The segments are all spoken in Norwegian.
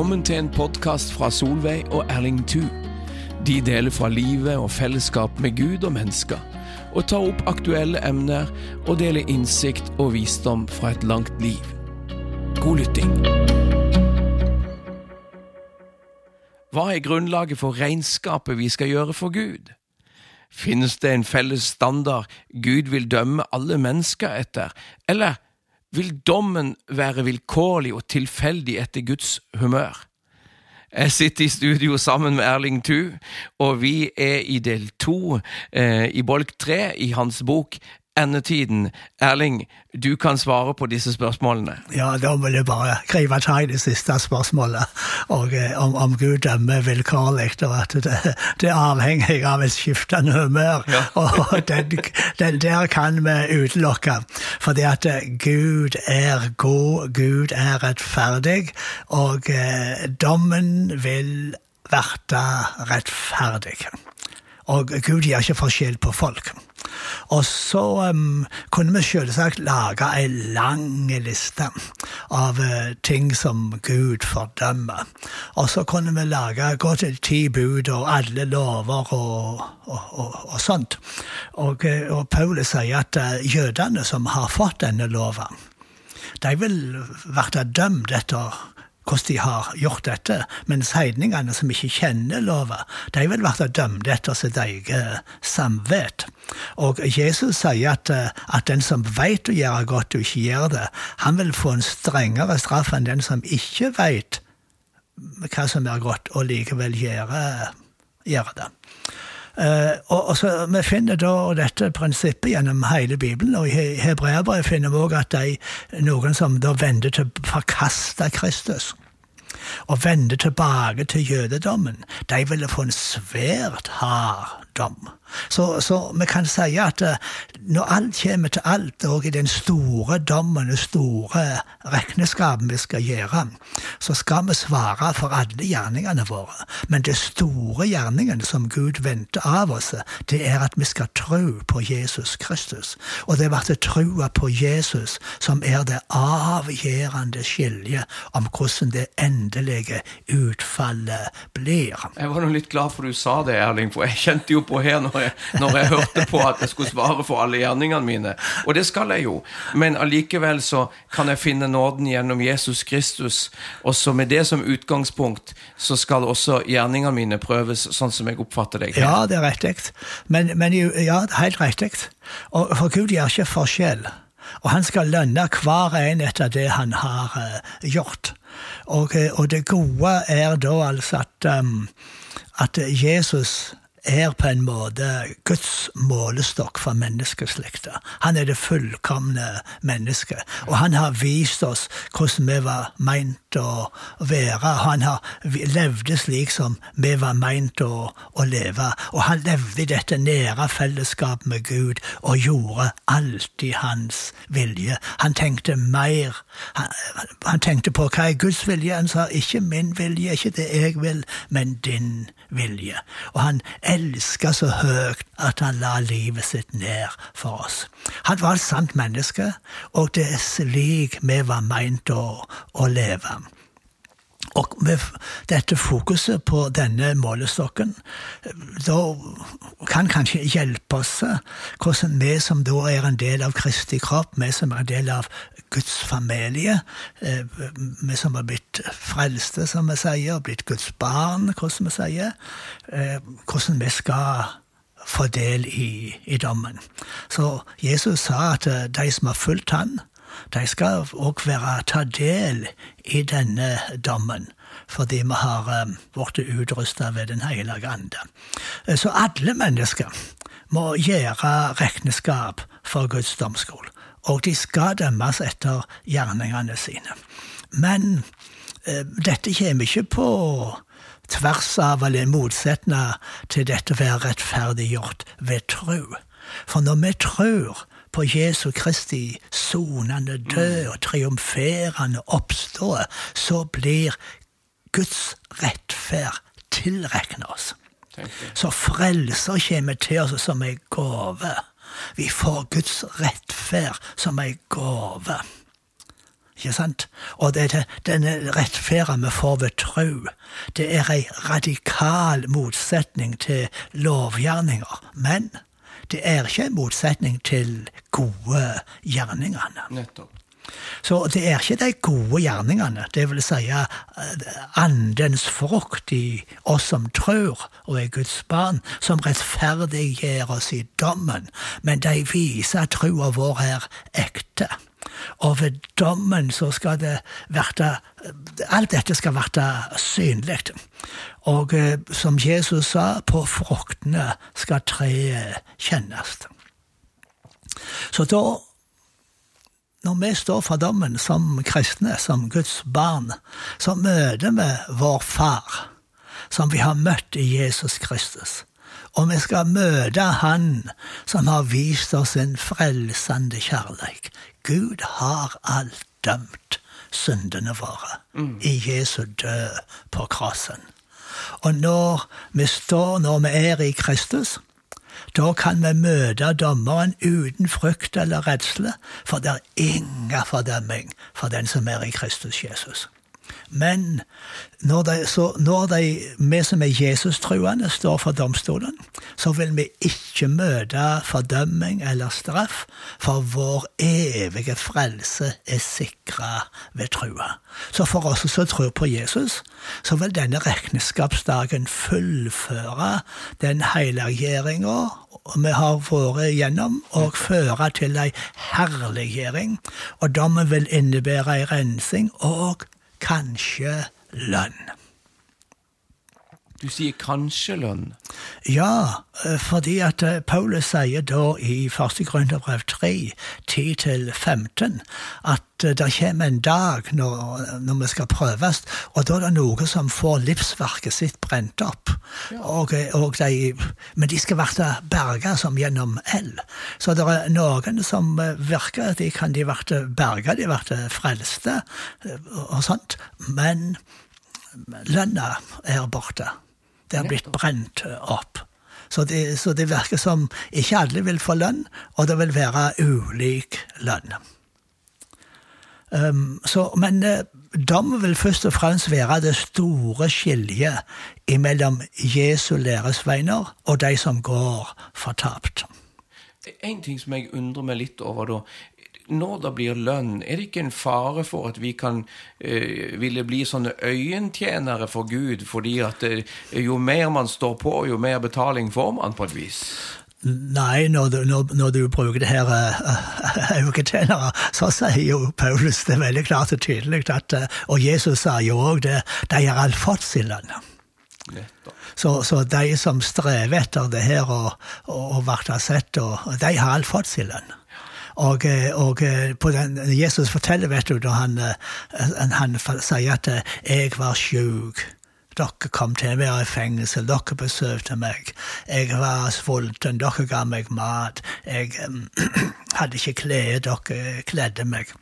Velkommen til en podkast fra Solveig og Erling Thu. De deler fra livet og fellesskap med Gud og mennesker, og tar opp aktuelle emner og deler innsikt og visdom fra et langt liv. God lytting. Hva er grunnlaget for regnskapet vi skal gjøre for Gud? Finnes det en felles standard Gud vil dømme alle mennesker etter, eller vil dommen være vilkårlig og tilfeldig etter Guds humør. Jeg sitter i studio sammen med Erling Thu, og vi er i del to eh, i bolk tre i hans bok endetiden. Erling, du kan svare på disse spørsmålene. Ja, da vil jeg bare gripe tak i det siste spørsmålet, og eh, om, om Gud dømmer vilkårlig, og at det, det, er avhengig av et skiftende humør. Ja. og den, den, der kan vi utelukke, fordi at eh, Gud er god, Gud er rettferdig, og eh, dommen vil verte rettferdig. Og Gud gir ikke forskjell på folk. Og så um, kunne vi selvsagt lage ei lang liste av uh, ting som Gud fordømmer. Og så kunne vi lage gå til ti bud og alle lover og, og, og, og sånt. Og, uh, og Paulus sier at uh, jødene som har fått denne loven, de vil bli dømt etter hvordan de har gjort dette, mens heidningene som ikke kjenner lova, de vil bli dømt etter sitt eget samvett. Og Jesus sier at, eh, at den som veit å gjøre godt og ikke gjør det, han vil få en strengere straff enn den som ikke veit hva som er godt, og likevel gjør det. Uh, og, og så, Vi finner da dette prinsippet gjennom hele Bibelen, og i Hebreabrevet finner vi òg at de, noen som da vender til å forkaste Kristus og vende tilbake til jødedommen, de ville få en svært hard dom. Så, så, vi kan si at eh, når alt kommer til alt, og i den store dommen, det store regneskapet vi skal gjøre, så skal vi svare for alle gjerningene våre. Men det store gjerningen som Gud venter av oss, det er at vi skal tro på Jesus Kristus. Og det blir trua på Jesus som er det avgjørende skiljet om hvordan det endelige utfallet blir. Jeg var nå litt glad for du sa det, Erling, for jeg kjente jo på her når jeg, når jeg hørte på at jeg skulle svare for alle gjerningene mine. Og det skal jeg jo. Men allikevel så kan jeg finne nåden gjennom Jesus Kristus. Og så med det som utgangspunkt så skal også gjerningene mine prøves, sånn som jeg oppfatter deg. Ja, det er riktig. Men, men ja, helt riktig. Og for Gud gjør ikke forskjell. Og han skal lønne hver en etter det han har uh, gjort. Og, eh, og, det gode er da altså at, um, at Jesus er på en måte Guds målestokk for menneskeslekta. Han er det fullkomne mennesket, og han har vist oss hvordan vi var meint å være. Han har levd slik som vi var meint å, å leve, og han levde i dette nære fellesskapet med Gud og gjorde alltid hans vilje. Han tenkte mer. Han, han tenkte på hva er Guds vilje? Han sa ikke min vilje, ikke det jeg vil, men din vilje. Og han elska så høyt at han la livet sitt ned for oss. Han var et sant menneske, og det er slik vi var meint å, å leve. Og med dette fokuset på denne målestokken, da kan kanskje hjelpe oss hvordan vi som da er en del av Kristi kropp, vi som er en del av Guds familie, eh, vi som har blitt frelste, som vi sier, blitt Guds barn, hvordan vi sier, eh, hvordan vi skal få del i, i dommen. Så Jesus sa at eh, de som har fulgt han, de skal òg være ta del i denne dommen, fordi vi har blitt utrusta ved Den hellige ande. Så alle mennesker må gjøre regnskap for Guds domskole og de skal dømmes etter gjerningene sine. Men eh, dette kommer ikke på tvers av eller motsetning til dette å være rettferdiggjort ved tro. For når vi tror på Jesu Kristi sonende død og triumferende oppståe, så blir Guds rettferd tilregna oss. Så frelser kommer til oss som ei gave. Vi får Guds rettferd som ei gave. Ikke sant? Og det, er denne rettferden vi får ved tro, det er ei radikal motsetning til lovgjerninger. Men det er ikke en motsetning til gode gjerningene. Nettopp. Så det er ikke de gode gjerningene, det vil si eh, andens frukt i oss som tror og er Guds barn, som rettferdiggjør oss i dommen, men de viser at trua vår er ekte. Og ved dommen så skal det verte Alt dette skal verte synlig. Og eh, som Jesus sa, på fruktene skal treet kjennes. Så da når vi står for dommen som kristne, som Guds barn, så møter vi vår far, som vi har møtt i Jesus Kristus. Og vi skal møte Han som har vist oss en frelsende kjærleik. Gud har alt dømt syndene våre mm. i Jesu død på krossen. Og når vi står, når vi er i Kristus, da kan vi møte dommeren uten frykt eller redsle, for det er ingen fordømming for den som er i Kristus Jesus. Men når, de, så, når de, vi som er Jesus-truende, står for domstolen, så vil vi ikke møte fordømming eller straff, for vår evige frelse er sikra ved trua. Så for oss som tror på Jesus, så vil denne regnskapsdagen fullføre den helliggjøringa vi har vært gjennom, og føre til ei herliggjøring. Og dommen vil innebære ei rensing og kanskje lønn. Du sier kanskje lønn? Ja, eh, fordi at eh, Paulus sier da i 1. Grønnerbrev 3, 10-15, at eh, det kommer en dag når, når, vi skal prøves, og da er det noe som får livsverket sitt brent opp. Ja. Og, og de, men de skal bli berga som gjennom eld. Så det er noen som virker de kan de bli berga, de blir frelste og sånt, men lønna er borte. Det har blitt brent opp. Så det, så det, virker som ikke alle vil få lønn, og det vil være ulik lønn. Um, så, men uh, dom vil først og fremst være det store skiljet mellom Jesu læresveiner og de som går fortapt. En ting som jeg undrer meg litt over, da, når det blir lønn, er det ikke en fare for at vi kan uh, ville bli sånne øyentjenere for Gud, fordi at uh, jo mer man står på, jo mer betaling får man på et vis? Nei, når du, når, når du bruker det her uh, øyetjenere, så sier jo Paulus det veldig klart og tydelig at Og Jesus sa jo òg det, de har alt fått sin lønn. Så, så, de som strever etter det her og, og, og blir sett, og, de har alt fått sin lønn. Og, eh, og eh, den, Jesus forteller, vet du, da han, eh, han sier at 'jeg var sjuk'. Dere kom til meg i fengsel, dere besøkte meg. Jeg var sulten, dere ga meg mat. Jeg hadde ikke klær, dere kledde meg.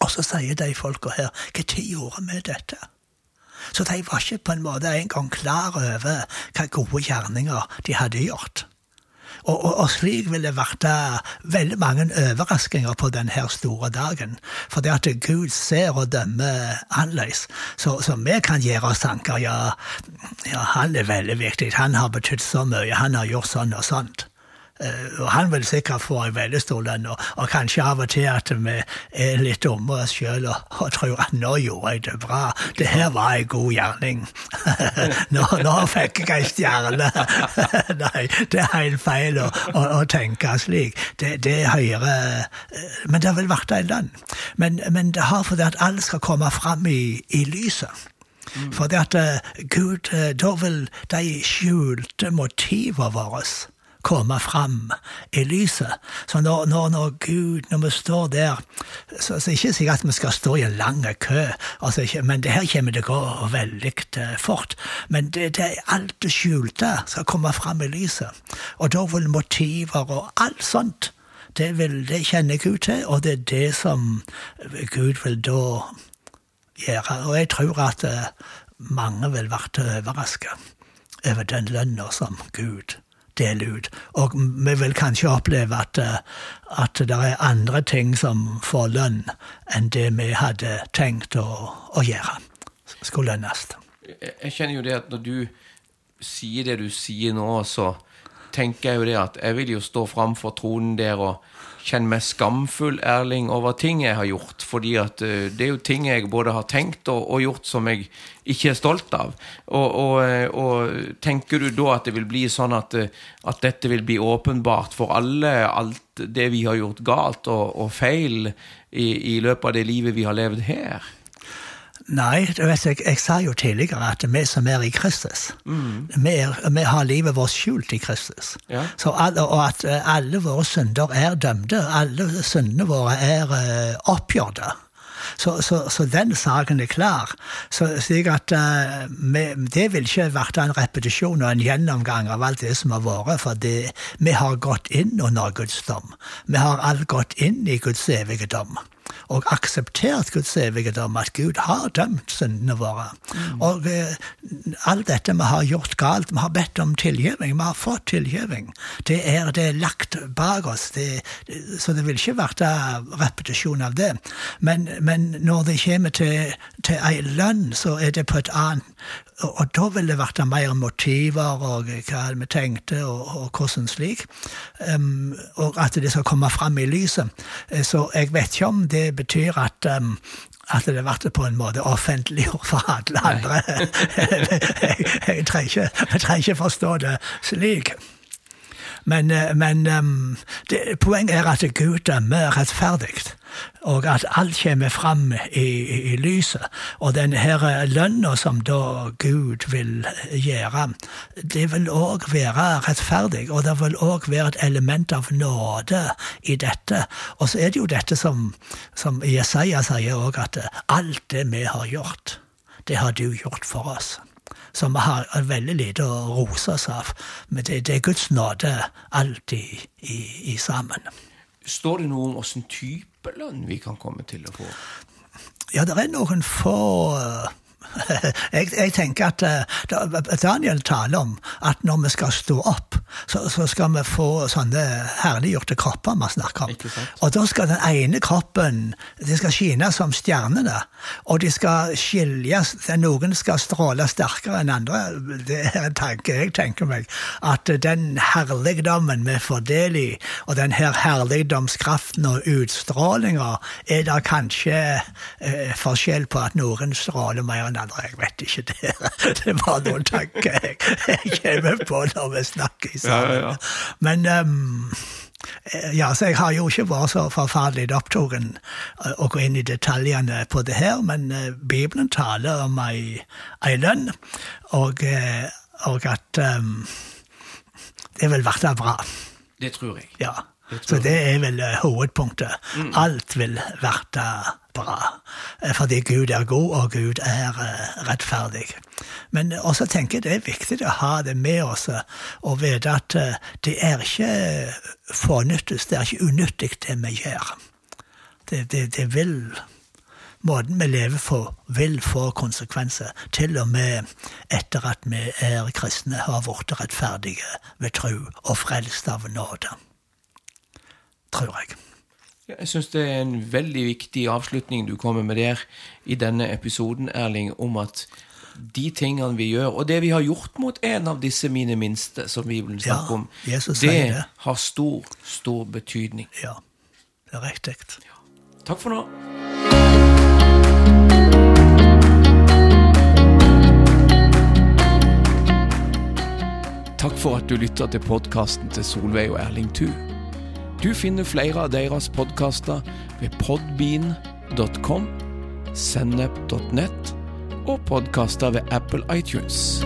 Og så sier de folka her, tid gjorde vi dette? Så de var ikke på en måte engang klar over hva gode gjerninger de hadde gjort. Og, og, og, slik vil det bli veldig mange overraskelser på denne store dagen. For det at Gud ser og dømmer annerledes. Så, så, vi kan gjøre oss tanker. Ja, ja, han er veldig viktig. Han har betydd så mye. Han har gjort sånn og sånt. Uh, og han vil sikkert få en veldig stor lønn, og, og, kanskje av og til at vi er litt dumme oss sjøl og, og, tror at nå gjorde jeg det bra. Det her var en god gjerning. nå, nå, fikk jeg ei stjerne. Nei, det er helt feil å, å, å tenke slik. Det, det hører uh, Men det vil bli en lønn. Men, men, det har fordi at alle skal komme fram i, i lyset. Mm. For det at uh, Gud, da vil de skjulte motivene våre komme fram i lyset. Så når, når, når Gud, når vi står der så, så er det ikke sikkert at vi skal stå i en lang kø, altså ikke, men det her kommer til å gå veldig eh, fort. Men det, det alt det skjulte skal komme fram i lyset. Og da vil motiver og alt sånt det, vil, det kjenner Gud til, og det er det som Gud vil da gjøre. Og jeg tror at eh, mange vil bli overrasket over den lønna som Gud dele ut. Og vi vil kanskje oppleve at, eh, at det er andre ting som får lønn enn det vi hadde tenkt å, å gjøre. Skulle lønnes. Jeg, kjenner jo det at når du sier det du sier nå, så tenker jeg jo det at jeg vil jo stå framfor tronen der og kjenne meg skamfull, Erling, over ting jeg har gjort. Fordi at uh, det er jo ting jeg både har tenkt og, og gjort som jeg ikke er stolt av. Og, og, eh, og, tenker du da at det vil bli sånn at, eh, at dette vil bli åpenbart for alle, alt det vi har gjort galt og feil i, i løpet av det livet vi har levd her? Nei, vet, jeg, jeg, sa jo tidligere at vi som er i Kristus, mm. vi, er, vi, har livet vårt skjult i Kristus. Ja. Alle, og at eh, alle våre synder er dømte. Alle syndene våre er uh, oppgjorte. Så, så, så, den saken er klar. Så, slik at uh, vi, Det vil ikke være en repetisjon og en gjennomgang av alt det som har vært, for det, vi har gått inn under Guds dom. Vi har alt gått inn i Guds evige dom og akseptert Guds evige dom, at Gud har dømt syndene våre. Mm. Og eh, alt dette vi har gjort galt, vi har bedt om tilgivning, vi har fått tilgivning. Det er, det er lagt bak oss, det, så det vil ikke være repetisjon av det. Men, men når det kommer til, til ei lønn, så er det på et annet og da ville det vært mer motiver og hva vi tenkte, og, og hvordan slik. Um, og at det skal komme fram i lyset. Eh, så jeg vet ikke om det betyr at um, at det ble på en måte offentliggjort for alle andre. jeg, jeg, jeg trenger ikke forstå det slik. Men, eh, men um, det, poenget er at Gud dømmer rettferdig og at alt kommer fram i, i, i lyset. Og denne lønna som da Gud vil gjøre, det vil òg være rettferdig, og det vil òg være et element av nåde i dette. Og så er det jo dette som, som Jesaja sier òg, at alt det vi har gjort, det har du gjort for oss. Så vi har veldig lite å rose oss av. Men det, det er Guds nåde alltid i, i sammen. Står det noe om åssen type lønn vi kan komme til å få? Ja, det er noen få jeg, jeg, tenker at uh, Daniel taler om at når vi skal stå opp, så, så skal vi få sånne herliggjorte kropper vi snakker om. Og da skal den ene kroppen de skal skine som stjernene. Og de skal skiljes. Noen skal stråle sterkere enn andre. Det er en tanke jeg tenker meg. At den herligdommen vi får del i, og den her herligdomskraften og utstrålinga, er det kanskje eh, forskjell på at noen stråler mer enn andre. Jeg vet ikke det. Det var noen tanker jeg, jeg kommer på når vi snakker sammen. Ja, ja, ja. Men um, ja, så jeg har jo ikke vært så forferdelig opptatt eh, å gå inn i detaljene på det her, men uh, Bibelen taler om ei, ei lønn, og, uh, og at um, det vil bli bra. Det tror jeg. Ja. Så det er vel hovedpunktet. Mm. Alt vil verte bra. Eh, fordi Gud er god, og Gud er eh, rettferdig. Men også tenker jeg det er viktig å ha det med oss og vite at eh, det er ikke fornyttes, det er ikke unyttig, det vi gjør. Det, det, det vil Måten vi lever på, vil få konsekvenser, til og med etter at vi er kristne, har blitt rettferdige ved tro og frelst av nåde. Tror jeg. Jeg syns det er en veldig viktig avslutning du kommer med der i denne episoden, Erling, om at de tingene vi gjør, og det vi har gjort mot en av disse mine minste, som Bibelen snakker om, ja, det, det, har stor, stor betydning. Ja, det er riktig. Ja. Takk for nå. Takk for at du lytter til podkasten til Solveig og Erling Thu. Du finner flere av deres podkaster ved podbean.com, sennep.nett og podkaster ved Apple iTunes.